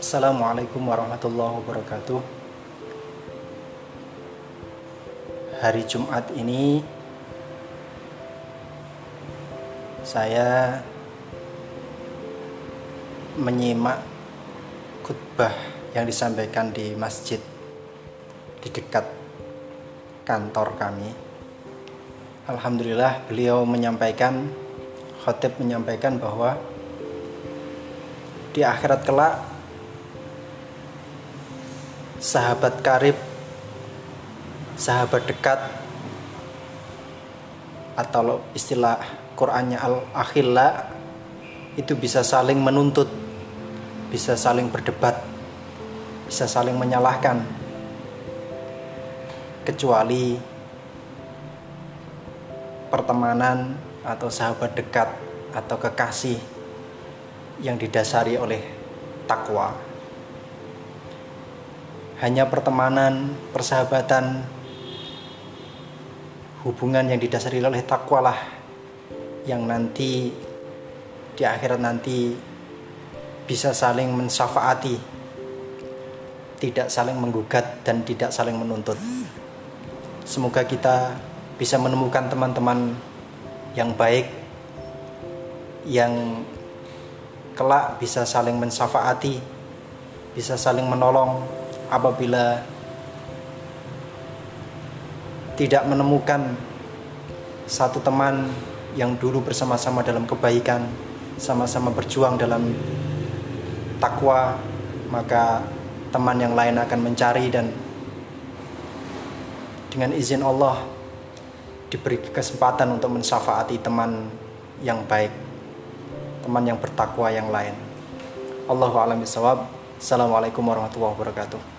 Assalamualaikum warahmatullahi wabarakatuh. Hari Jumat ini saya menyimak khutbah yang disampaikan di masjid di dekat kantor kami. Alhamdulillah beliau menyampaikan khotib menyampaikan bahwa di akhirat kelak sahabat karib sahabat dekat atau istilah Qur'annya al-akhilla itu bisa saling menuntut bisa saling berdebat bisa saling menyalahkan kecuali pertemanan atau sahabat dekat atau kekasih yang didasari oleh takwa hanya pertemanan, persahabatan, hubungan yang didasari oleh takwa lah yang nanti di akhirat nanti bisa saling mensafaati, tidak saling menggugat dan tidak saling menuntut. Semoga kita bisa menemukan teman-teman yang baik yang kelak bisa saling mensafaati, bisa saling menolong apabila tidak menemukan satu teman yang dulu bersama-sama dalam kebaikan, sama-sama berjuang dalam takwa, maka teman yang lain akan mencari dan dengan izin Allah diberi kesempatan untuk mensafaati teman yang baik, teman yang bertakwa yang lain. Allahu a'lam bishawab. Assalamualaikum warahmatullahi wabarakatuh.